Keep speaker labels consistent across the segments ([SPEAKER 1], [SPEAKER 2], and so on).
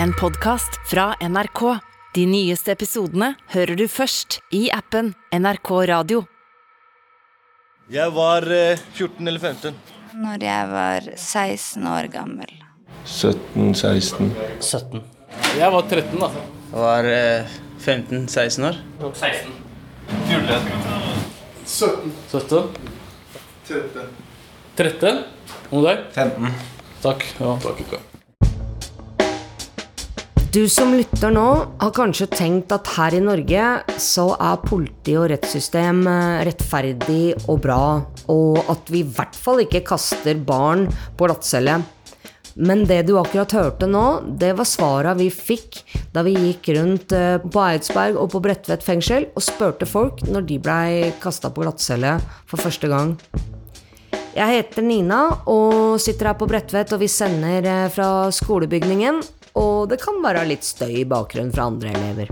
[SPEAKER 1] En podkast fra NRK. De nyeste episodene hører du først i appen NRK Radio.
[SPEAKER 2] Jeg var eh, 14 eller 15.
[SPEAKER 3] Når jeg var 16 år gammel.
[SPEAKER 2] 17-16.
[SPEAKER 4] 17.
[SPEAKER 5] Jeg var 13, da.
[SPEAKER 4] Jeg Var eh, 15-16 år.
[SPEAKER 5] 16.
[SPEAKER 6] 17.
[SPEAKER 5] 17.
[SPEAKER 6] 13.
[SPEAKER 5] 13. Og deg?
[SPEAKER 4] 15.
[SPEAKER 5] Takk. Ja, takk.
[SPEAKER 7] Du som lytter nå, har kanskje tenkt at her i Norge så er politi og rettssystem eh, rettferdig og bra, og at vi i hvert fall ikke kaster barn på glattcelle. Men det du akkurat hørte nå, det var svara vi fikk da vi gikk rundt eh, på Eidsberg og på Bredtvet fengsel og spurte folk når de blei kasta på glattcelle for første gang. Jeg heter Nina og sitter her på Bredtvet, og vi sender eh, fra skolebygningen. Og det kan være litt støy i bakgrunnen fra andre elever.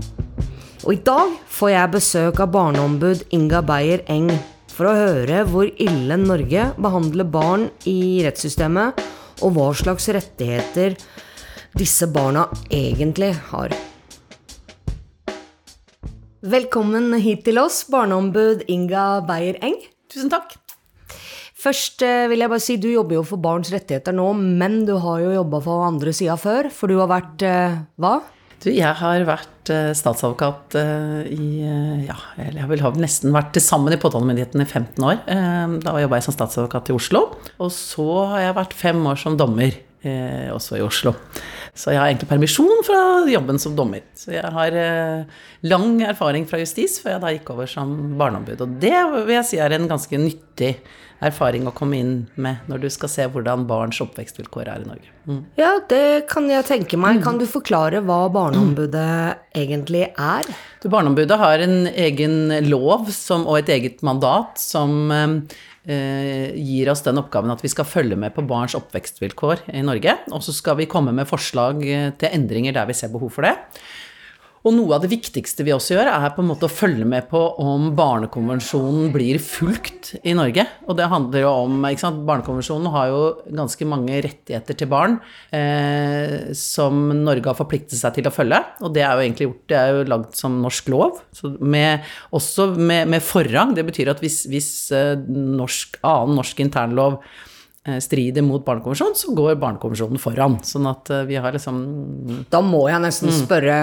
[SPEAKER 7] Og i dag får jeg besøk av barneombud Inga Beyer Eng for å høre hvor ille Norge behandler barn i rettssystemet, og hva slags rettigheter disse barna egentlig har. Velkommen hit til oss, barneombud Inga Beyer Eng.
[SPEAKER 8] Tusen takk.
[SPEAKER 7] Først eh, vil jeg bare si du jobber jo for barns rettigheter nå, men du har jo jobba for andre sida før, for du har vært eh, hva?
[SPEAKER 8] Du, jeg har vært eh, statsadvokat i Ja, eller jeg vil ha nesten vært til sammen i påtalemyndigheten i 15 år. Da jobba jeg som statsadvokat i Oslo. Og så har jeg vært fem år som dommer, også i Oslo. Så jeg har egentlig permisjon fra jobben som dommer. Så jeg har lang erfaring fra justis før jeg da gikk over som barneombud. Og det vil jeg si er en ganske nyttig erfaring å komme inn med når du skal se hvordan barns oppvekstvilkår er i Norge. Mm.
[SPEAKER 7] Ja, det kan jeg tenke meg. Kan du forklare hva Barneombudet egentlig er?
[SPEAKER 8] Du, Barneombudet har en egen lov som, og et eget mandat som eh, gir oss den oppgaven at vi skal følge med på barns oppvekstvilkår i Norge. Og så skal vi komme med forslag eh, til endringer der vi ser behov for det. Og noe av det viktigste vi også gjør, er på en måte å følge med på om barnekonvensjonen blir fulgt i Norge. Og det handler jo om ikke sant, Barnekonvensjonen har jo ganske mange rettigheter til barn eh, som Norge har forpliktet seg til å følge. Og det er jo egentlig gjort, det er jo lagd som norsk lov, med, også med, med, forrang. Det betyr at hvis, hvis eh, norsk, annen norsk internlov eh, strider mot barnekonvensjonen, så går barnekonvensjonen foran. Sånn at eh, vi har liksom
[SPEAKER 7] Da må jeg nesten spørre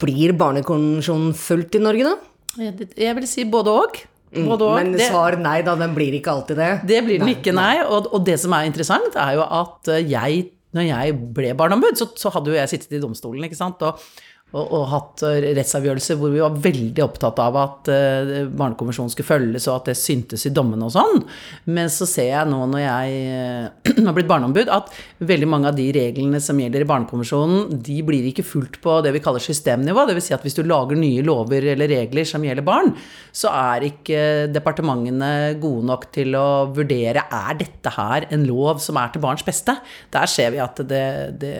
[SPEAKER 7] blir barnekonvensjonen fulgt i Norge, da?
[SPEAKER 8] Jeg vil si både òg.
[SPEAKER 7] Og. Men svar nei, da. Den blir ikke alltid det.
[SPEAKER 8] Det blir den nei, ikke, nei. Og, og, det som er interessant, er jo at jeg, når jeg ble barneombud, så, så hadde jo jeg sittet i domstolen, ikke sant. Og, og, og, hatt rettsavgjørelser hvor vi var veldig opptatt av at uh, barnekonvensjonen skulle følges, og at det syntes i dommene og sånn. Men så ser jeg nå når jeg uh, har blitt barneombud, at veldig mange av de reglene som gjelder i barnekonvensjonen, de blir ikke fulgt på det vi kaller systemnivå. Dvs. Si at hvis du lager nye lover eller regler som gjelder barn, så er ikke departementene gode nok til å vurdere er dette her en lov som er til barns beste. Der ser vi at det, det,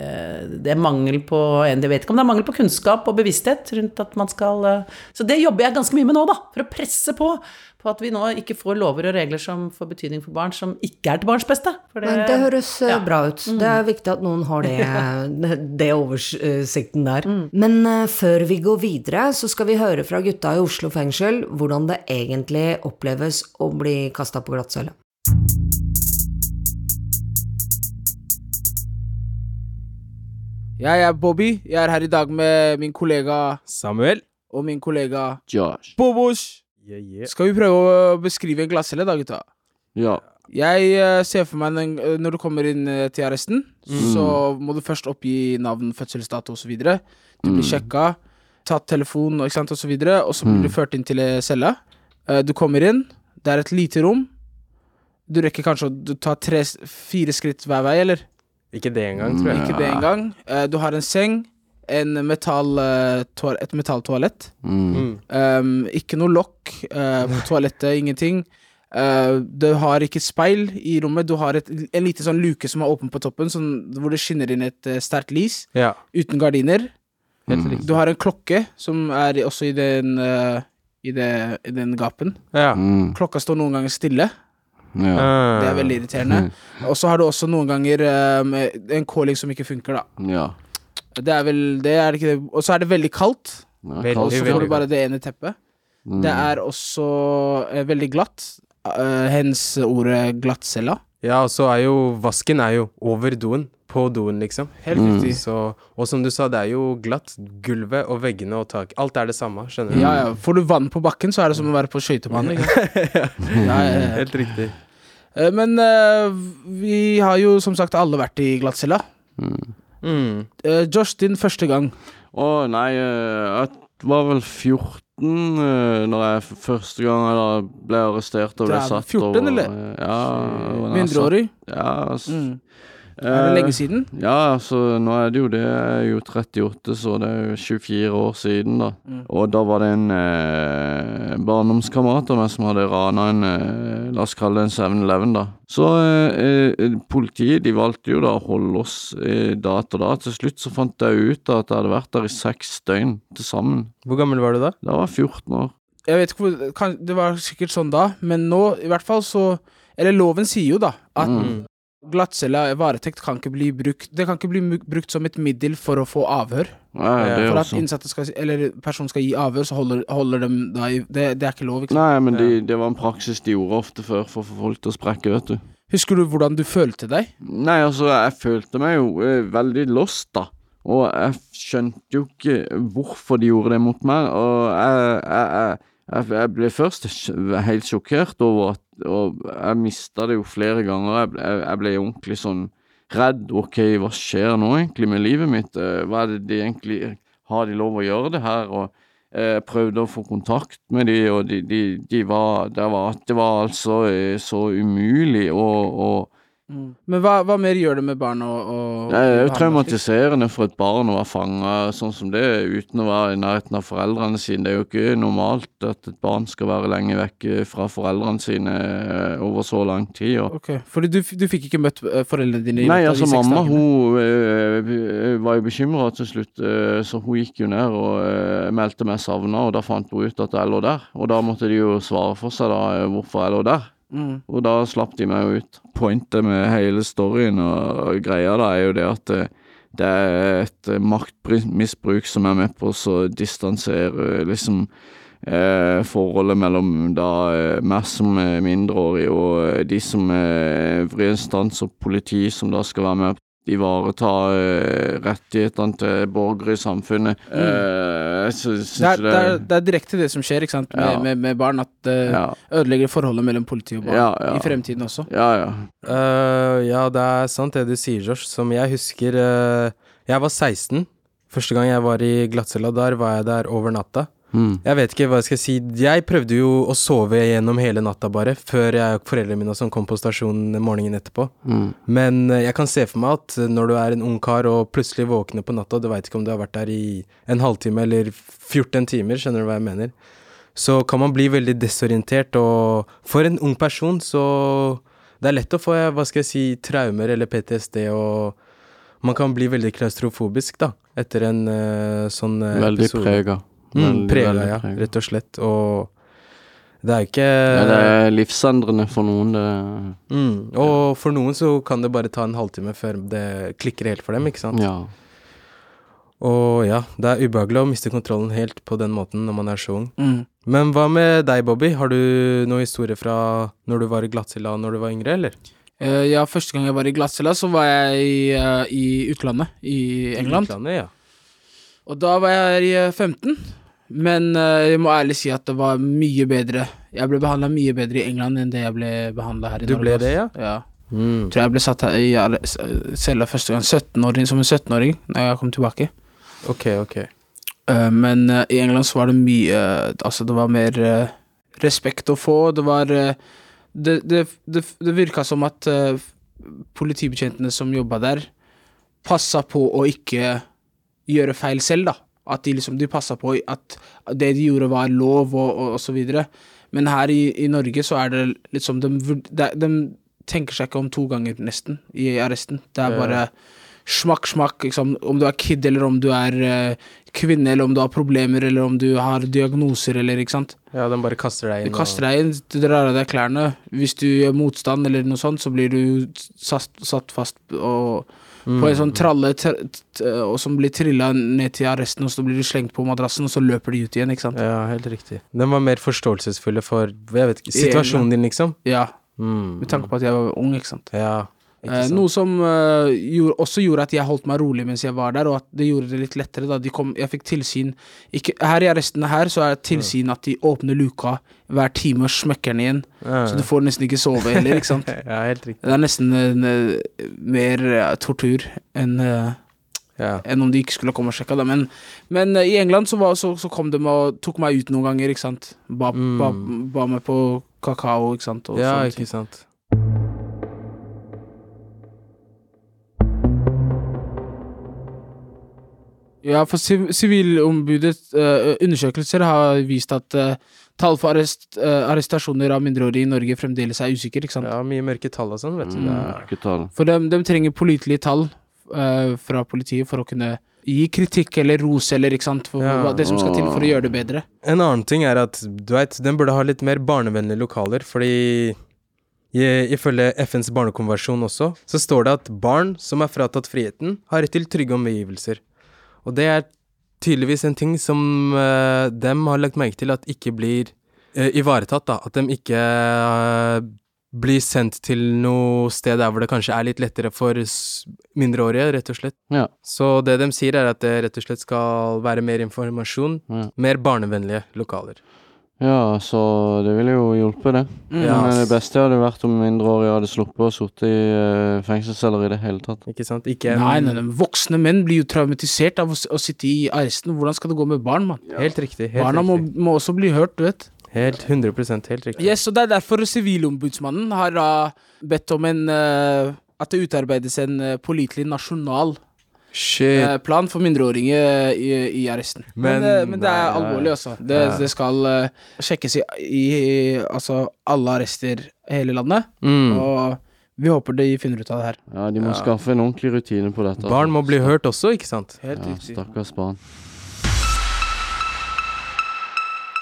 [SPEAKER 8] det er mangel på Jeg vet ikke om det er mangel på kunnskap kunnskap og bevissthet rundt at man skal Så det jobber jeg ganske mye med nå, da. For å presse på på at vi nå ikke får lover og regler som får betydning for barn, som ikke er til barns beste.
[SPEAKER 7] Det, Men det høres ja. bra ut. Det er viktig at noen har det, det oversikten der. Mm. Men uh, før vi går videre, så skal vi høre fra gutta i Oslo fengsel hvordan det egentlig oppleves å bli kasta på glattcelle.
[SPEAKER 6] Jeg er Bobby. Jeg er her i dag med min kollega
[SPEAKER 9] Samuel.
[SPEAKER 6] Og min kollega
[SPEAKER 9] Josh.
[SPEAKER 6] Bobos.
[SPEAKER 9] Yeah, yeah.
[SPEAKER 6] Skal vi prøve å beskrive en glasscelle, da, gutta?
[SPEAKER 9] Ja.
[SPEAKER 6] Jeg uh, ser for meg den, uh, når du kommer inn uh, til arresten, mm. så må du først oppgi navn, fødselsdato osv. Du mm. blir sjekka, tatt telefon og, og så videre, og så blir mm. du ført inn til cella. du kommer inn, det er et lite rom. Du rekker kanskje å ta tre-fire skritt hver vei, eller?
[SPEAKER 9] Ikke det engang, tror jeg.
[SPEAKER 6] Ikke det engang. Uh, du har en seng, en metall, uh, et metalltoalett. Mm. Um, ikke noe lokk uh, på toalettet, ingenting. du har ikke speil i rommet. Du har et, en liten sånn luke som er åpen på toppen, sånn, hvor det skinner inn et sterkt lys.
[SPEAKER 9] Ja.
[SPEAKER 6] Uten gardiner. Mm. Du har en klokke som er også i den, i, det, i den gapen.
[SPEAKER 9] Ja.
[SPEAKER 6] Mm. Klokka står noen ganger stille. Ja. Det er veldig irriterende. Og så har du også noen ganger um, en calling som ikke funker, da.
[SPEAKER 9] Ja.
[SPEAKER 6] Det er vel det, er ikke det. Og så er det veldig kaldt.
[SPEAKER 9] Ja,
[SPEAKER 5] Veldig,
[SPEAKER 6] Og så får du bare det ene teppet.
[SPEAKER 9] Mm.
[SPEAKER 6] Det er også uh, veldig glatt. Uh, hens ordet glattcella.
[SPEAKER 10] Ja, og så er jo vasken er jo over doen. På doen, liksom.
[SPEAKER 6] Helt
[SPEAKER 9] Mm.
[SPEAKER 6] riktig.
[SPEAKER 10] Så, og som du sa, det er jo glatt. Gulvet og veggene og tak. Alt er det samme, skjønner du?
[SPEAKER 6] Ja, ja. Får du vann på bakken, så er det som å være på skøytebane. Ja, ja.
[SPEAKER 10] Helt riktig.
[SPEAKER 6] Eh, Men uh, vi har jo som sagt alle vært i glattcella.
[SPEAKER 9] Mm.
[SPEAKER 10] Mm.
[SPEAKER 6] Uh, Josh, din første gang.
[SPEAKER 9] Å, nei, uh, jeg var vel 14 uh, når jeg første gang eller ble arrestert og ble satt
[SPEAKER 6] 14
[SPEAKER 9] over,
[SPEAKER 6] eller?
[SPEAKER 9] Ja. jeg
[SPEAKER 6] Mindreårig.
[SPEAKER 9] Ja,
[SPEAKER 6] Mm. Er det
[SPEAKER 9] eh,
[SPEAKER 6] lenge siden?
[SPEAKER 9] Ja, altså nå er det jo det. Jeg er jo 38, så det er jo 24 år siden, da.
[SPEAKER 6] Mm.
[SPEAKER 9] Og da var det en eh, barndomskamerat av meg som hadde rana en eh, La oss kalle det en 7-Eleven, da. Så eh, eh, politiet de valgte jo da å holde oss eh, da etter da. Til slutt så fant jeg ut at jeg hadde vært der i seks døgn til sammen.
[SPEAKER 10] Hvor gammel var du da?
[SPEAKER 9] Da var jeg 14 år.
[SPEAKER 6] Jeg vet ikke hvor kan, Det var sikkert sånn da, men nå i hvert fall så Eller loven sier jo da at
[SPEAKER 9] Mm.
[SPEAKER 6] Glattcelle, varetekt, kan ikke bli brukt Det kan ikke bli brukt som et middel for å få avhør.
[SPEAKER 9] Ja,
[SPEAKER 6] For at innsatte skal Eller personen skal gi avhør, så holder, holder dem da i det, det er ikke lov, ikke sant.
[SPEAKER 9] Nei, men de, det var en praksis de gjorde ofte før for å få folk til å sprekke, vet du.
[SPEAKER 6] Husker du hvordan du følte deg?
[SPEAKER 9] Nei, altså, jeg følte meg jo eh, veldig lost, da. Og jeg skjønte jo ikke hvorfor de gjorde det mot meg. Og jeg, jeg, jeg, jeg, ble først helt sjokkert over at Og jeg mista det jo flere ganger. Jeg, ble- jeg ble ordentlig sånn redd. OK, hva skjer nå egentlig med livet mitt? Eh, Hva er det de egentlig Har de lov å gjøre det her? Og eh, jeg prøvde å få kontakt med de, og de, de, de var, det var Det var altså eh, så umulig å, å
[SPEAKER 6] Men hva, hva mer gjør det med barn å,
[SPEAKER 9] Det er jo traumatiserende for et barn å være fanga sånn som det, uten å være i nærheten av foreldrene sine. Det er jo ikke normalt at et barn skal være lenge vekk fra foreldrene sine eh, over så lang tid. Og
[SPEAKER 6] Ok, Fordi du, du fikk ikke møtt eh, foreldrene dine
[SPEAKER 9] Nei, altså mamma hun øh, var jo bekymra til slutt, øh, så hun gikk jo ned og øh, meldte meg savna, og da fant hun ut at jeg lå der. Og da måtte de jo svare for seg da hvorfor jeg lå der.
[SPEAKER 6] Mm.
[SPEAKER 9] Og da slapp de meg jo ut. Pointet med hele storyen og greia da er jo det at det, det er et eh, maktmisbruk som er med på å distansere liksom eh, forholdet mellom da eh, meg som er mindreårig og eh, de som er øvrige instans og politi som da skal være med ivareta eh, rettighetene til borgere i samfunnet. Mm. jeg sy- syns
[SPEAKER 6] Det er,
[SPEAKER 9] det,
[SPEAKER 6] det, er, det er direkte det som skjer ikke sant? Med,
[SPEAKER 9] Ja.
[SPEAKER 6] med, med barn, at det
[SPEAKER 9] ja,
[SPEAKER 6] ødelegger forholdet mellom politi og barn
[SPEAKER 9] Ja, ja.
[SPEAKER 6] i fremtiden også.
[SPEAKER 9] ja, ja.
[SPEAKER 10] Uh, ja, det er sant det du sier, Josh. Som jeg husker uh, Jeg var 16. Første gang jeg var i glattcella, der var jeg der over natta.
[SPEAKER 9] Mm.
[SPEAKER 10] Jeg vet ikke hva jeg skal si. Jeg prøvde jo å sove gjennom hele natta, bare, før jeg og foreldrene mine som kom på stasjonen morgenen etterpå.
[SPEAKER 9] Mm.
[SPEAKER 10] Men eh, jeg kan se for meg at når du er en ung kar og plutselig våkner på natta, du veit ikke om du har vært der i en halvtime eller 14 timer, skjønner du hva jeg mener, så kan man bli veldig desorientert, og for en ung person så Det er lett å få, eh, hva skal jeg si, traumer eller PTSD, og man kan bli veldig klaustrofobisk, da, etter en uh, sånn uh,
[SPEAKER 9] Veldig
[SPEAKER 10] episode.
[SPEAKER 9] prega.
[SPEAKER 10] Mm, prega, ja,
[SPEAKER 9] prega.
[SPEAKER 10] rett og slett. Og det er ikke
[SPEAKER 9] Ja, det er livsendrende for noen, det.
[SPEAKER 10] mm, Og for noen så kan det bare ta en halvtime før det klikker helt for dem, ikke sant?
[SPEAKER 9] Ja.
[SPEAKER 10] Og ja, det er ubehagelig å miste kontrollen helt på den måten når man er så ung.
[SPEAKER 6] Mm.
[SPEAKER 10] Men hva med deg, Bobby? Har du noen historie fra når du var i glattcella når du var yngre, eller?
[SPEAKER 6] Uh, ja, første gang jeg var i glattcella, så var jeg i, uh, i utlandet, i England.
[SPEAKER 10] Utlandet, ja.
[SPEAKER 6] Og da var jeg i eh, 15. Men eh, jeg må ærlig si at det var mye bedre. Jeg ble behandla mye bedre i England enn det jeg ble behandla her i
[SPEAKER 10] Du
[SPEAKER 6] Norge.
[SPEAKER 10] ble det, ja?
[SPEAKER 6] Ja.
[SPEAKER 10] Mm.
[SPEAKER 6] Tror jeg ble satt her i cella første gang 17-åring, som en 17-åring, når jeg kom tilbake.
[SPEAKER 10] Ok, ok.
[SPEAKER 6] uh, men uh, i England så var det mye uh, Altså, det var mer respekt å få. Det var Det, det, det, det virka som at politibetjentene som jobba der, passa på å ikke gjøre feil selv, da. At de liksom De passa på at det de gjorde, var lov, og, og, og så videre. Men her i, i Norge så er det liksom de, de, de tenker seg ikke om to ganger, nesten, i arresten. Det er bare smakk, smakk. Liksom, om du er kid, eller om du er uh, kvinne, eller om du har problemer, eller om du har diagnoser, eller ikke sant.
[SPEAKER 10] Ja, de bare kaster deg
[SPEAKER 6] De
[SPEAKER 10] inn.
[SPEAKER 6] kaster deg inn, du drar av deg klærne. Hvis du gjør motstand eller noe sånt, så blir du satt, satt fast og på en sånn tralle og som blir trilla ned til arresten, og så blir de slengt på madrassen, og så løper de ut igjen, ikke sant.
[SPEAKER 10] Ja, helt riktig. Den var mer forståelsesfulle for jeg vet ikke, situasjonen din, liksom.
[SPEAKER 6] Ja,
[SPEAKER 10] Mm.
[SPEAKER 6] med tanke på at jeg var ung, ikke sant.
[SPEAKER 10] Ja.
[SPEAKER 6] Noe som eh, gjorde, også gjorde at jeg holdt meg rolig mens jeg var der, og at det gjorde det litt lettere. da de kom, Jeg fikk tilsyn ikke, Her i arresten her så er tilsyn at de åpner luka hver time og smekker den igjen.
[SPEAKER 10] Ja.
[SPEAKER 6] Så du får nesten ikke sove heller, ikke sant.
[SPEAKER 10] ja, helt riktig.
[SPEAKER 6] Det er nesten en, mer eh, tortur enn eh,
[SPEAKER 10] Ja.
[SPEAKER 6] enn om de ikke skulle komme og sjekke det. Men, men eh, i England så, var, så, så kom de og tok meg ut noen ganger, ikke sant. Ba, ba, ba meg på kakao, ikke sant. Og
[SPEAKER 10] Mm. ja, ikke sant.
[SPEAKER 6] Ja, for siv- Sivilombudets uh, undersøkelser har vist at uh, tall for arrest, uh, arrestasjoner av mindreårige i Norge fremdeles er usikker, ikke sant.
[SPEAKER 10] Ja, mye mørke tall og sånn, vet du. Det er,
[SPEAKER 6] For de, de trenger pålitelige tall eh, fra politiet for å kunne gi kritikk eller ros eller ikke sant, for
[SPEAKER 10] Ja.
[SPEAKER 6] det som skal til for å gjøre det bedre.
[SPEAKER 10] En annen ting er at du veit, den burde ha litt mer barnevennlige lokaler, fordi i- ifølge FNs barnekonvensjon også, så står det at barn som er fratatt friheten, har rett til trygge omgivelser. Og det er tydeligvis en ting som uh, dem har lagt merke til at ikke blir uh, ivaretatt, da. At de ikke uh, blir sendt til noe sted der hvor det kanskje er litt lettere for mindreårige, rett og slett.
[SPEAKER 9] Ja.
[SPEAKER 10] Så det de sier, er at det rett og slett skal være mer informasjon,
[SPEAKER 9] Ja.
[SPEAKER 10] mer barnevennlige lokaler.
[SPEAKER 9] Ja, så det ville jo hjulpet, det.
[SPEAKER 10] Ja,
[SPEAKER 9] Men det beste hadde vært om mindreårige hadde sluppet å sitte i uh, fengselsceller i det hele tatt.
[SPEAKER 10] Ikke sant? Ikke en
[SPEAKER 6] Nei, nei, nei, voksne menn blir jo traumatisert av å, å sitte i arresten. Hvordan skal det gå med barn, mann?
[SPEAKER 10] Helt riktig. Helt
[SPEAKER 6] Barna må,
[SPEAKER 10] riktig.
[SPEAKER 6] må også bli hørt, du vet.
[SPEAKER 10] Helt 100% helt riktig.
[SPEAKER 6] Yes, og det er derfor Sivilombudsmannen har uh, bedt om en uh, At det utarbeides en uh, pålitelig nasjonal
[SPEAKER 10] Shit.
[SPEAKER 6] eh, plan for mindreårige i, i arresten. Men,
[SPEAKER 10] Men-
[SPEAKER 6] eh, men det er alvorlig, altså. Det,
[SPEAKER 10] Ja.
[SPEAKER 6] det skal eh, sjekkes i, i altså alle arrester i hele landet.
[SPEAKER 10] Mm.
[SPEAKER 6] Og vi håper de finner ut av det her.
[SPEAKER 9] Ja, de må
[SPEAKER 10] Ja.
[SPEAKER 9] skaffe en ordentlig rutine på dette.
[SPEAKER 10] Barn må bli hørt også, ikke sant?
[SPEAKER 6] Helt
[SPEAKER 9] Ja,
[SPEAKER 6] riktig.
[SPEAKER 9] stakkars barn.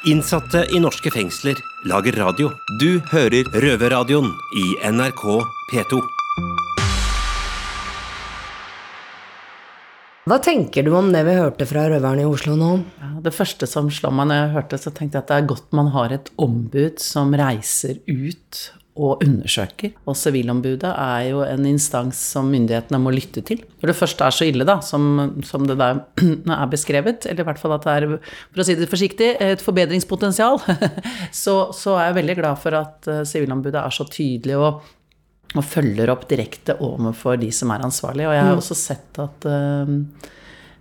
[SPEAKER 11] Innsatte i norske fengsler lager radio. Du hører Røverradioen i NRK P2.
[SPEAKER 7] Hva tenker du om det vi hørte fra røverne i Oslo nå?
[SPEAKER 8] Ja, det første som slo meg når jeg hørte, så tenkte jeg at det er godt man har et ombud som reiser ut og undersøker. Og Sivilombudet er jo en instans som myndighetene må lytte til. Når det først er så ille, da, som, som det der er beskrevet, eller i hvert fall at det er, for å si det forsiktig, et forbedringspotensial, så, så er jeg veldig glad for at eh, Sivilombudet er så tydelig og og følger opp direkte overfor de som er ansvarlige. Og jeg har også sett at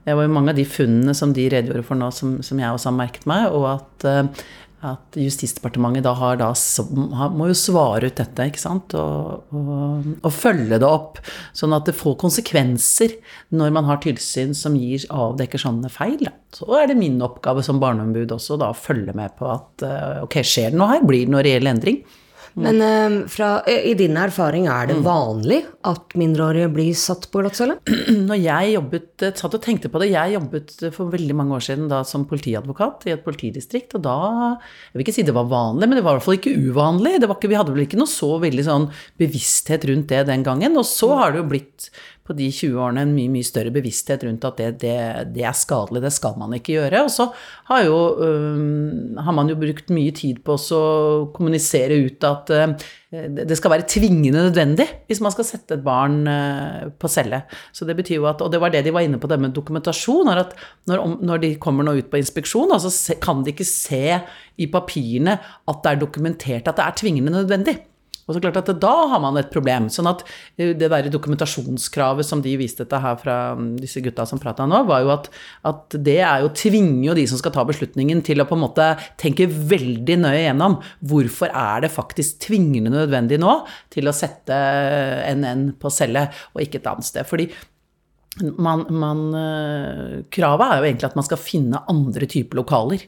[SPEAKER 8] det var jo mange av de funnene som de redegjorde for nå, som, som jeg også har merket meg, og at, eh, at Justisdepartementet da har da må jo svare ut dette, ikke sant, og, og, og følge det opp, sånn at det får konsekvenser når man har tilsyn som gir avdekker sånne feil. Så er det min oppgave som barneombud også da å følge med på at eh, ok, skjer det noe her, blir det noe reell endring?
[SPEAKER 7] Men um, fra, i din erfaring, er det vanlig at mindreårige blir satt på glattcelle?
[SPEAKER 8] Når jeg jobbet, satt og tenkte på det, jeg jobbet for veldig mange år siden da som politiadvokat i et politidistrikt, og da, jeg vil ikke si det var vanlig, men det var i hvert fall ikke uvanlig. Det var ikke, vi hadde vel ikke noe så veldig sånn bevissthet rundt det den gangen, og så har det jo blitt på de 20 årene en mye, mye større bevissthet rundt at det, det, det er skadelig, det skal man ikke gjøre. Og så har, jo, har man jo brukt mye tid på å kommunisere ut at øh, det skal være tvingende nødvendig hvis man skal sette et barn øh, på celle. Så det betyr jo at, Og det var det de var inne på, det med dokumentasjon. at Når, når de kommer nå ut på inspeksjon, så kan de ikke se i papirene at det er dokumentert at det er tvingende nødvendig. Og så klart at Da har man et problem. sånn at eh, Det der dokumentasjonskravet som de viste dette her fra mm, disse gutta som prata nå, var jo at, at det er jo tvinger jo de som skal ta beslutningen, til å på en måte tenke veldig nøye gjennom hvorfor er det faktisk tvingende nødvendig nå til å sette NN på celle og ikke et annet sted. Fordi man, man, eh, kravet er jo egentlig at man skal finne andre typer lokaler.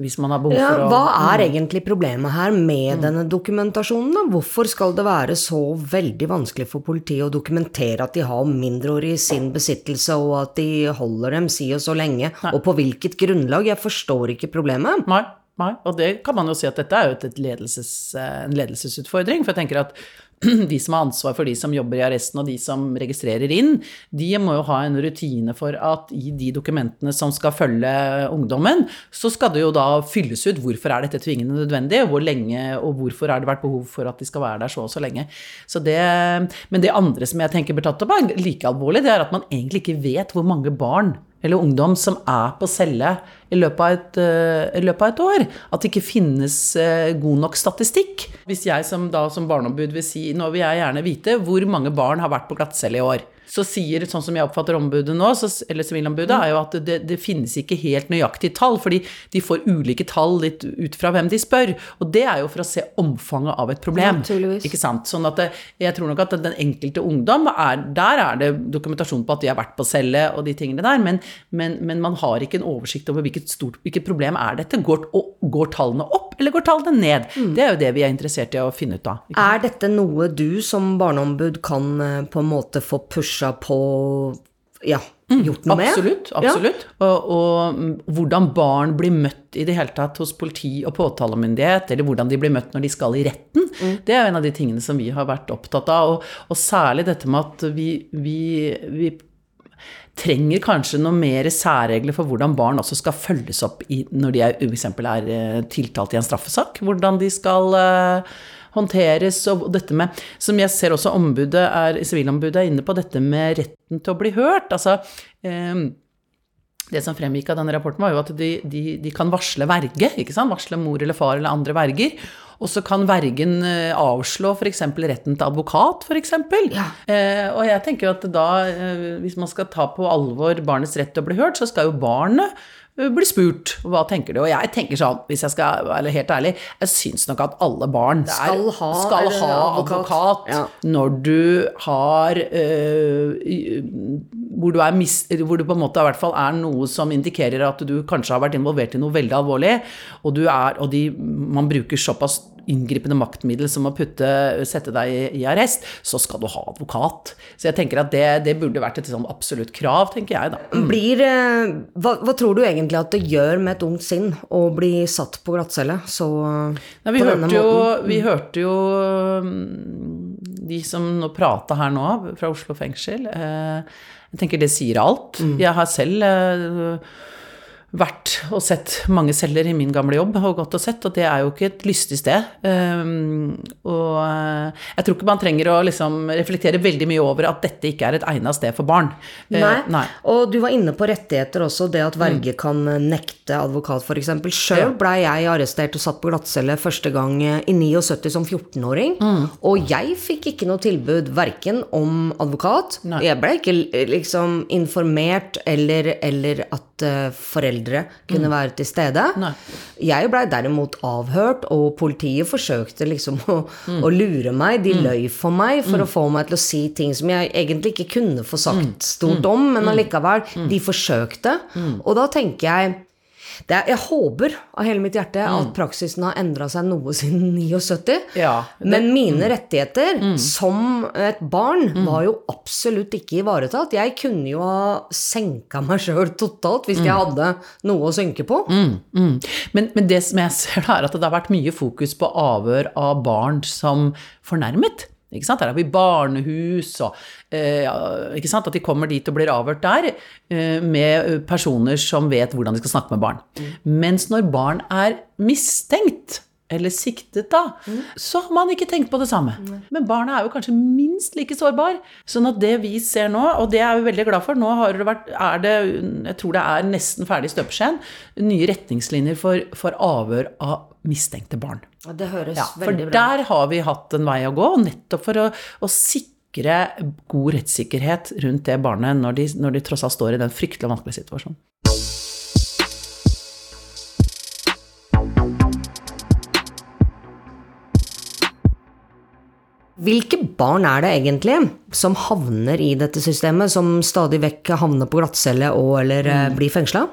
[SPEAKER 8] Hvis man har behov
[SPEAKER 7] Ja,
[SPEAKER 8] for å
[SPEAKER 7] hva er
[SPEAKER 8] Mm.
[SPEAKER 7] egentlig problemet her med denne dokumentasjonen? Da? Hvorfor skal det være så veldig vanskelig for politiet å dokumentere at de har mindreårige i sin besittelse, og at de holder dem si og så lenge, og på hvilket grunnlag? Jeg forstår ikke problemet.
[SPEAKER 8] Nei, nei, og det kan man jo si at dette er jo ledelses, en ledelsesutfordring. For jeg tenker at de som har ansvar for de som jobber i arresten og de som registrerer inn, de må jo ha en rutine for at i de dokumentene som skal følge ungdommen, så skal det jo da fylles ut hvorfor er dette tvingende nødvendig, hvor lenge og hvorfor har det vært behov for at de skal være der så og så lenge. Så det, men det andre som jeg tenker blir tatt opp, er like alvorlig, det er at man egentlig ikke vet hvor mange barn eller ungdom som er på celle i løpet av et, uh, løpet av et år. At det ikke finnes uh, god nok statistikk. Hvis jeg som, da, som barneombud vil si nå vil jeg gjerne vite hvor mange barn har vært på glattcelle i år så sier, sånn som jeg oppfatter ombudet nå, så, eller sivilombudet,
[SPEAKER 7] Mm.
[SPEAKER 8] er jo at det, det finnes ikke helt nøyaktige tall, fordi de får ulike tall litt ut fra hvem de spør. Og det er jo for å se omfanget av et problem. Ikke sant? Sånn at det, jeg tror nok at den enkelte ungdom er Der er det dokumentasjon på at de har vært på celle og de tingene der, men, men, men man har ikke en oversikt over hvilket, stort, hvilket problem er dette. Går, går tallene opp, eller går tallene ned?
[SPEAKER 7] Mm.
[SPEAKER 8] Det er jo det vi er interessert i å finne ut av.
[SPEAKER 7] Er dette noe du som barneombud kan eh, på en måte få pusha på ja, gjort noe med?
[SPEAKER 8] Absolutt.
[SPEAKER 7] Ja.
[SPEAKER 8] absolutt. Og, og mm, hvordan barn blir møtt i det hele tatt hos politi og påtalemyndighet, eller hvordan de blir møtt når de skal i retten, det er en av de tingene som vi har vært opptatt av. Og, og særlig dette med at vi, vi, vi trenger kanskje noen mer særregler for hvordan barn også skal følges opp i, når de f.eks. er eh, tiltalt i en straffesak. Hvordan de skal eh, håndteres, og dette med Som jeg ser også ombudet er, sivilombudet er inne på, dette med retten til å bli hørt. Altså eh, det som fremgikk av denne rapporten, var jo at de, de, de kan varsle verge. ikke sant? Varsle mor eller far eller andre verger. Og så kan vergen eh, avslå f.eks. retten til advokat, f.eks. Eh, og jeg tenker jo at da, eh, hvis man skal ta på alvor barnets rett til å bli hørt, så skal jo barnet eh, bli spurt hva tenker du. Og jeg tenker sånn, hvis jeg skal være helt ærlig, jeg syns nok at alle barn er,
[SPEAKER 7] Skal ha,
[SPEAKER 8] skal ha
[SPEAKER 7] advokat.
[SPEAKER 8] advokat når du har øh, hvor, du er mis, hvor du på en måte i hvert fall er noe som indikerer at du kanskje har vært involvert i noe veldig alvorlig, og, du er, og de, man bruker såpass inngripende maktmiddel som å putte, sette deg i, i arrest, så skal du ha advokat. Så jeg tenker at det, det burde vært et sånn absolutt krav, tenker jeg da.
[SPEAKER 7] Blir, eh, hva, hva tror du egentlig at det gjør med et ungt sinn å bli satt på glattcelle så
[SPEAKER 8] Nei, vi,
[SPEAKER 7] på denne
[SPEAKER 8] hørte jo,
[SPEAKER 7] måten?
[SPEAKER 8] vi hørte jo mm, de som nå prata her nå, fra Oslo fengsel. Eh, jeg tenker det sier alt. Jeg har selv eh, vært og sett mange celler i min gamle jobb, og gått og sett, og det er jo ikke et lystig sted. Um, og eh, jeg tror ikke man trenger å liksom reflektere veldig mye over at dette ikke er et egnet sted for barn.
[SPEAKER 7] Nei.
[SPEAKER 8] Uh, nei.
[SPEAKER 7] Og du var inne på rettigheter også, det at verge kan nekte advokat f.eks. Sjøl blei jeg arrestert og satt på glattcelle første gang eh, i 79 som 14-åring. Og jeg fikk ikke noe tilbud verken om advokat Jeg ble ikke eh, liksom informert eller, eller at uh, foreldre kunne
[SPEAKER 8] Mm.
[SPEAKER 7] være til stede. Jeg blei derimot avhørt, og politiet forsøkte liksom å,
[SPEAKER 8] Mm.
[SPEAKER 7] å lure meg. De løy for meg for å få meg til å si ting som jeg egentlig ikke kunne få sagt stort om, men allikevel, de forsøkte. Og da tenker jeg er, jeg håper av hele mitt hjerte at praksisen har endra seg noe siden 79.
[SPEAKER 8] Ja,
[SPEAKER 7] Men
[SPEAKER 8] mine
[SPEAKER 7] mine rettigheter som et barn var jo absolutt ikke ivaretatt. Jeg kunne jo ha senka meg sjøl totalt hvis jeg hadde noe å synke på.
[SPEAKER 8] Mm, mm. Men, men det som jeg ser da, er at det har vært mye fokus på avhør av barn som fornærmet. Ikke sant? Der har vi barnehus og eh, ikke sant? At de kommer dit og blir avhørt der eh, med personer som vet hvordan de skal snakke med barn. Mens når barn er mistenkt eller siktet, da, så har man ikke tenkt på det samme. Men barna er jo kanskje minst like sårbar. Sånn at det vi ser nå, og det er vi veldig glad for, nå har det vært, er det, jeg tror det er nesten ferdig støpeskjeen, nye retningslinjer for, for avhør av mistenkte barn.
[SPEAKER 7] Ja, Det høres
[SPEAKER 8] Ja, for
[SPEAKER 7] veldig bra ut.
[SPEAKER 8] der har vi hatt en vei å gå, nettopp for å, å sikre god rettssikkerhet rundt det barnet når de, når de tross alt står i den fryktelig vanskelige situasjonen.
[SPEAKER 7] Hvilke barn er det egentlig som havner i dette systemet, som stadig vekk havner på glattcelle og eller mm. blir fengsla?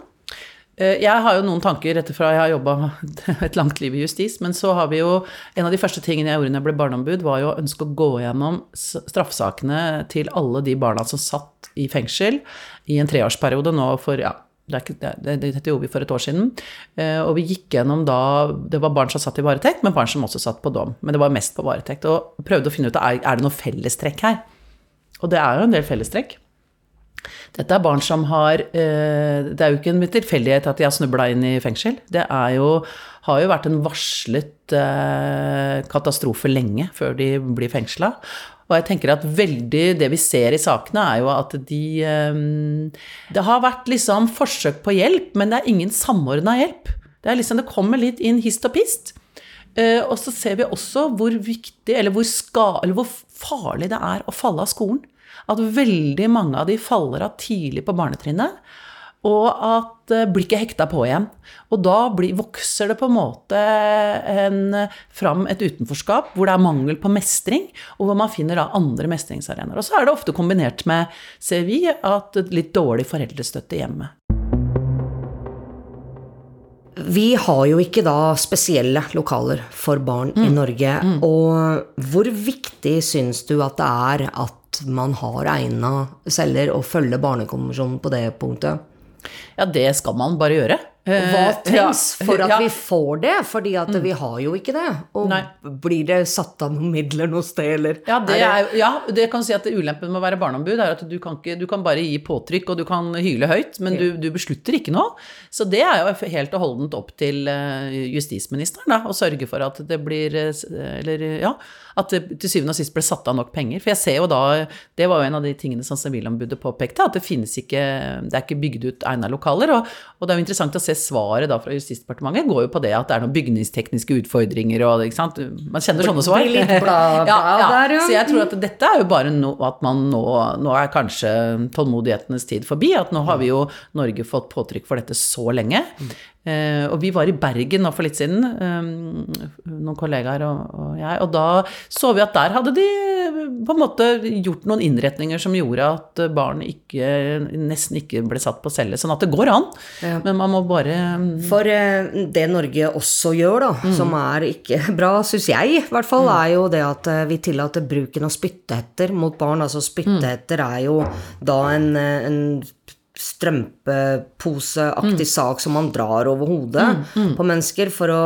[SPEAKER 8] Eh, Jeg har jo noen tanker etter fra jeg har jobba et langt liv i justis, men så har vi jo En av de første tingene jeg gjorde når jeg ble barneombud, var jo å ønske å gå gjennom straffesakene til alle de barna som satt i fengsel i en treårsperiode nå for ja, dette gjorde vi for et år siden. Eh, og vi gikk gjennom da Det var barn som satt i varetekt, men barn som også satt på dom. Men det var mest på varetekt. Og prøvde å finne ut er, er det noe fellestrekk her. Og det er jo en del fellestrekk. Dette er barn som har eh, Det er jo ikke en tilfeldighet at de har snubla inn i fengsel. Det jo, har jo vært en varslet eh, katastrofe lenge før de blir fengsla. Og jeg tenker at veldig det vi ser i sakene, er jo at de eh, Det har vært liksom forsøk på hjelp, men det er ingen samordna hjelp. Det liksom, det kommer litt inn hist og pist. Og så ser vi også hvor viktig, eller hvor, ska, eller hvor farlig det er å falle av skolen. At veldig mange av de faller av tidlig på barnetrinnet. Og at eh, blir ikke hekta på igjen. Og da blir, vokser det på en måte en, fram et utenforskap hvor det er mangel på mestring, og hvor man finner da andre mestringsarenaer. Og så er det ofte kombinert med, ser vi, at litt dårlig foreldrestøtte hjemme.
[SPEAKER 7] Vi har jo ikke da spesielle lokaler for barn
[SPEAKER 8] Mm.
[SPEAKER 7] i Norge. Og hvor viktig syns du at det er at man har egna celler og følger Barnekonvensjonen på det punktet?
[SPEAKER 8] Ja, det skal man bare gjøre.
[SPEAKER 7] Hva
[SPEAKER 8] Eh,
[SPEAKER 7] trengs for at.
[SPEAKER 8] Mm.
[SPEAKER 7] vi får det? Fordi at vi har jo ikke det. Og
[SPEAKER 8] Nei.
[SPEAKER 7] blir det satt av noen midler noe sted, eller?
[SPEAKER 8] Ja, det, er, ja, det kan si at ulempen med å være barneombud er at du kan, ikke, du kan bare gi påtrykk, og du kan hyle høyt, men du, du beslutter ikke noe. Så det er jo helt og holdent opp til eh, justisministeren da, å sørge for at det blir eh, Eller ja, at det til syvende og sist ble satt av nok penger. For jeg ser jo da Det var jo en av de tingene som Sivilombudet påpekte, at det finnes ikke Det er ikke bygd ut egna lokaler. Og, og det er jo interessant å se svaret da fra Justisdepartementet går jo på det at det er noen bygningstekniske utfordringer og ikke sant. Man kjenner sånne svar.
[SPEAKER 7] Litt bla, bla der, ja.
[SPEAKER 8] Så jeg tror at dette er jo bare no, at man nå Nå er kanskje tålmodighetenes tid forbi. At nå har vi jo Norge fått påtrykk for dette så lenge. Uh, og vi var i Bergen nå for litt siden, um, noen kollegaer og, og jeg, og da så vi at der hadde de på en måte gjort noen innretninger som gjorde at barn ikke, nesten ikke ble satt på celle. Sånn at det går an,
[SPEAKER 7] Ja.
[SPEAKER 8] men man må bare
[SPEAKER 7] For eh, det Norge også gjør, da,
[SPEAKER 8] Mm.
[SPEAKER 7] som er ikke bra, syns jeg i hvert fall, er jo det at eh, vi tillater bruken av spyttehetter mot barn. Altså spyttehetter er jo da en, eh, en strømpeposeaktig sak som man drar over hodet på mennesker for å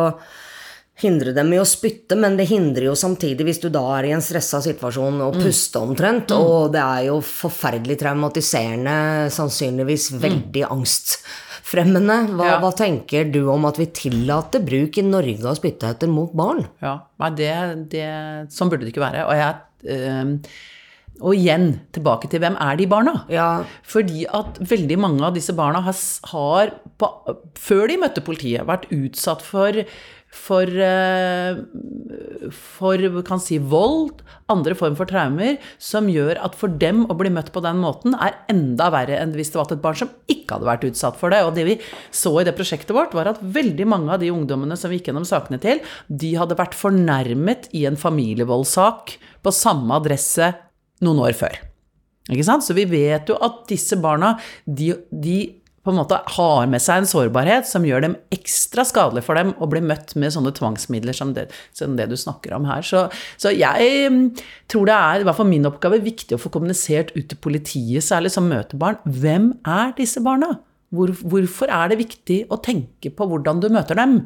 [SPEAKER 7] hindre dem i å spytte, men det hindrer jo samtidig, hvis du da er i en stressa situasjon, å puste omtrent. Og det er jo forferdelig traumatiserende, sannsynligvis veldig angstfremmende. Hva,
[SPEAKER 8] Ja.
[SPEAKER 7] hva tenker du om at vi tillater bruk i Norge av spyttehetter mot barn?
[SPEAKER 8] Ja, nei, det, det, sånn burde det ikke være. Og, jeg, eh, og igjen, tilbake til hvem er de barna? Fordi at veldig mange av disse barna har, har på, før de møtte politiet, vært utsatt for for, eh, for kan si vold, andre form for traumer, som gjør at for dem å bli møtt på den måten er enda verre enn hvis det var et barn som ikke hadde vært utsatt for det. Og det vi så i det prosjektet vårt, var at veldig mange av de ungdommene som vi gikk gjennom sakene til, de hadde vært fornærmet i en familievoldssak på samme adresse noen år før. Ikke sant? Så vi vet jo at disse barna, de, de på en måte har med seg en sårbarhet som gjør dem ekstra skadelig for dem å bli møtt med sånne tvangsmidler som det, som det du snakker om her. Så, så jeg mm, tror det er, i hvert fall min oppgave, viktig å få kommunisert ut til politiet, særlig som møter barn. Hvem er disse barna? Hvor, hvorfor er det viktig å tenke på hvordan du møter dem?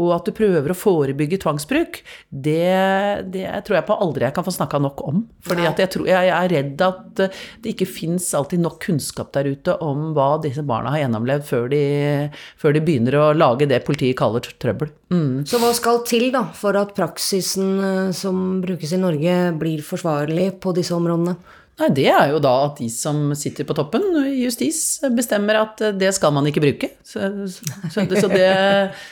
[SPEAKER 8] Og at du prøver å forebygge tvangsbruk, det, det tror jeg på aldri jeg kan få snakka nok om. Fordi jeg, jeg er redd at eh, det ikke fins alltid nok kunnskap der ute om hva disse barna har gjennomlevd før de, før de begynner å lage det politiet kaller trøbbel. Mm.
[SPEAKER 7] Så hva skal til da for at praksisen eh, som brukes i Norge, blir forsvarlig på disse områdene?
[SPEAKER 8] Nei, det er jo da at de som sitter på toppen i justis, bestemmer at eh, det skal man ikke bruke. Så, så, så, det,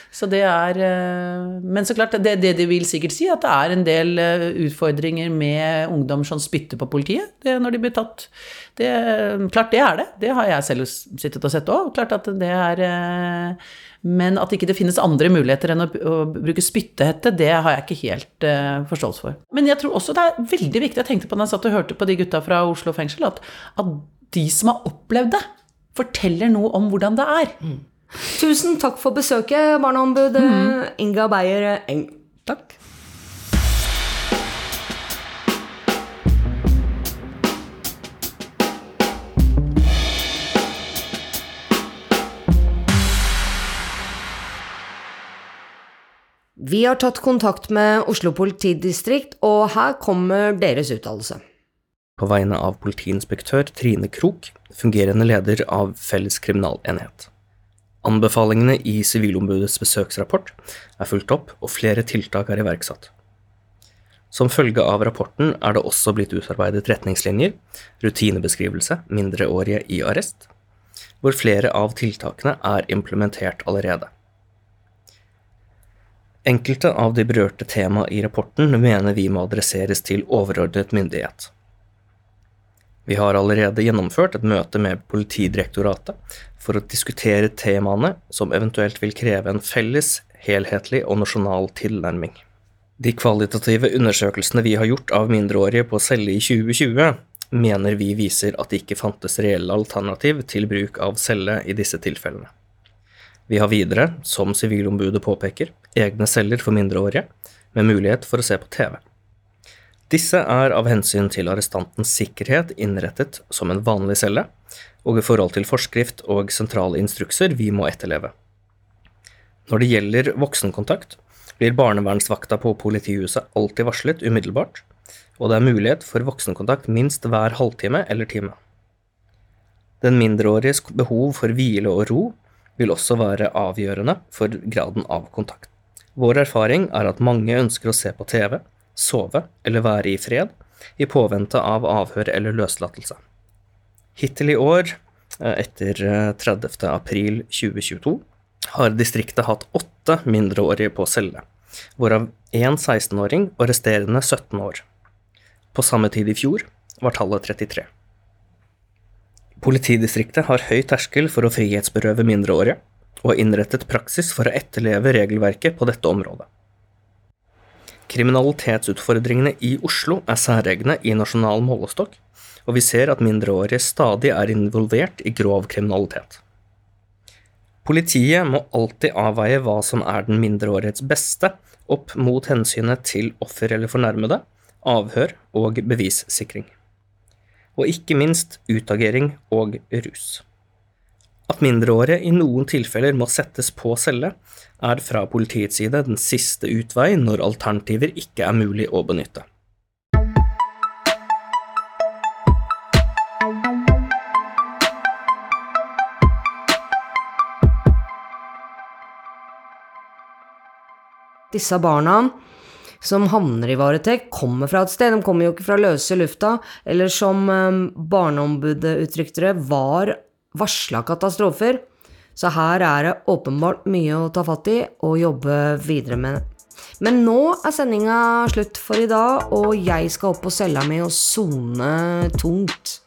[SPEAKER 8] så det er eh, Men så klart, det, det de vil sikkert si, at det er en del eh, utfordringer med ungdom som spytter på politiet det, når de blir tatt. Klart det er det. Det har jeg selv sittet og sett òg. Klart at det er eh, Men at ikke det finnes andre muligheter enn å, å bruke spyttehette, det har jeg ikke helt uh, forståelse for. Men jeg tror også det er veldig viktig, jeg tenkte på da jeg satt og hørte på de gutta fra Oslo fengsel, at, at de som har opplevd det, forteller noe om hvordan det er.
[SPEAKER 7] Tusen takk for besøket, barneombud mm. Inga Beyer Eng.
[SPEAKER 8] Takk.
[SPEAKER 7] Vi har tatt kontakt med Oslo politidistrikt, og her kommer deres uttalelse.
[SPEAKER 12] På vegne av politiinspektør Trine Krok, fungerende leder av Felles kriminalenhet. Anbefalingene i Sivilombudets besøksrapport er fulgt opp, og flere tiltak er iverksatt. Som følge av rapporten er det også blitt utarbeidet retningslinjer, rutinebeskrivelse, mindreårige i arrest, hvor flere av tiltakene er implementert allerede. Enkelte av de berørte tema i rapporten mener vi må adresseres til overordnet myndighet. Vi har allerede gjennomført et møte med Politidirektoratet for å diskutere temaene som eventuelt vil kreve en felles, helhetlig og nasjonal tilnærming. De kvalitative undersøkelsene vi har gjort av mindreårige på celle i 2020, mener vi viser at det ikke fantes reelle alternativ til bruk av celle i disse tilfellene. Vi har videre, som Sivilombudet påpeker, egne celler for mindreårige, med mulighet for å se på TV. Disse er av hensyn til arrestantens sikkerhet innrettet som en vanlig celle, og i forhold til forskrift og sentrale instrukser vi må etterleve. Når det gjelder voksenkontakt, blir barnevernsvakta på politihuset alltid varslet umiddelbart, og det er mulighet for voksenkontakt minst hver halvtime eller time. Den mindreåriges behov for hvile og ro vil også være avgjørende for graden av kontakt. Vår erfaring er at mange ønsker å se på TV, sove eller være i fred, i påvente av avhør eller løslatelse. Hittil i år, eh, etter 30. Eh, april 2022, har distriktet hatt åtte mindreårige på celle, hvorav én 16-åring og resterende 17 år. På samme tid i fjor var tallet 33. Politidistriktet har høy terskel for å frihetsberøve mindreårige, og innrettet praksis for å etterleve regelverket på dette området. Kriminalitetsutfordringene i Oslo er særegne i nasjonal målestokk, og vi ser at mindreårige stadig er involvert i grov kriminalitet. Politiet må alltid avveie hva som er den mindreårighets beste, opp mot hensynet til offer eller fornærmede, avhør og bevissikring. Og ikke minst utagering og rus. At mindreårige i noen tilfeller må settes på celle, er fra politiets side den siste utvei når alternativer ikke er mulig å benytte.
[SPEAKER 7] disse barna som havner i varetekt, kommer fra et sted. De kommer jo ikke fra løse lufta. Eller som um, Barneombudet uttrykte det, var varsla katastrofer. Så her er det åpenbart mye å ta fatt i og jobbe videre med. Men nå er sendinga slutt for i dag, og jeg skal opp på cella mi og sone tungt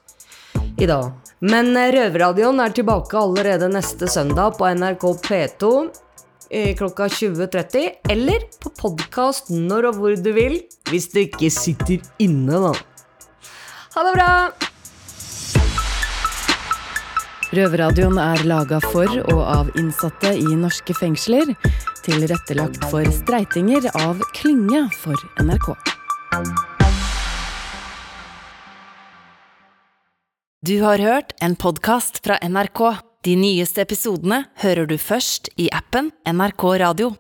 [SPEAKER 7] i dag. Men Røverradioen er tilbake allerede neste søndag på NRK P2 klokka 20.30, eller på podkast når og hvor du vil, hvis du ikke sitter inne, da. Ha det bra!
[SPEAKER 1] Røverradioen er laga for og av innsatte i norske fengsler. Tilrettelagt for streitinger av Klynge for NRK. Du har hørt en podkast fra NRK. De nyeste episodene hører du først i appen NRK Radio.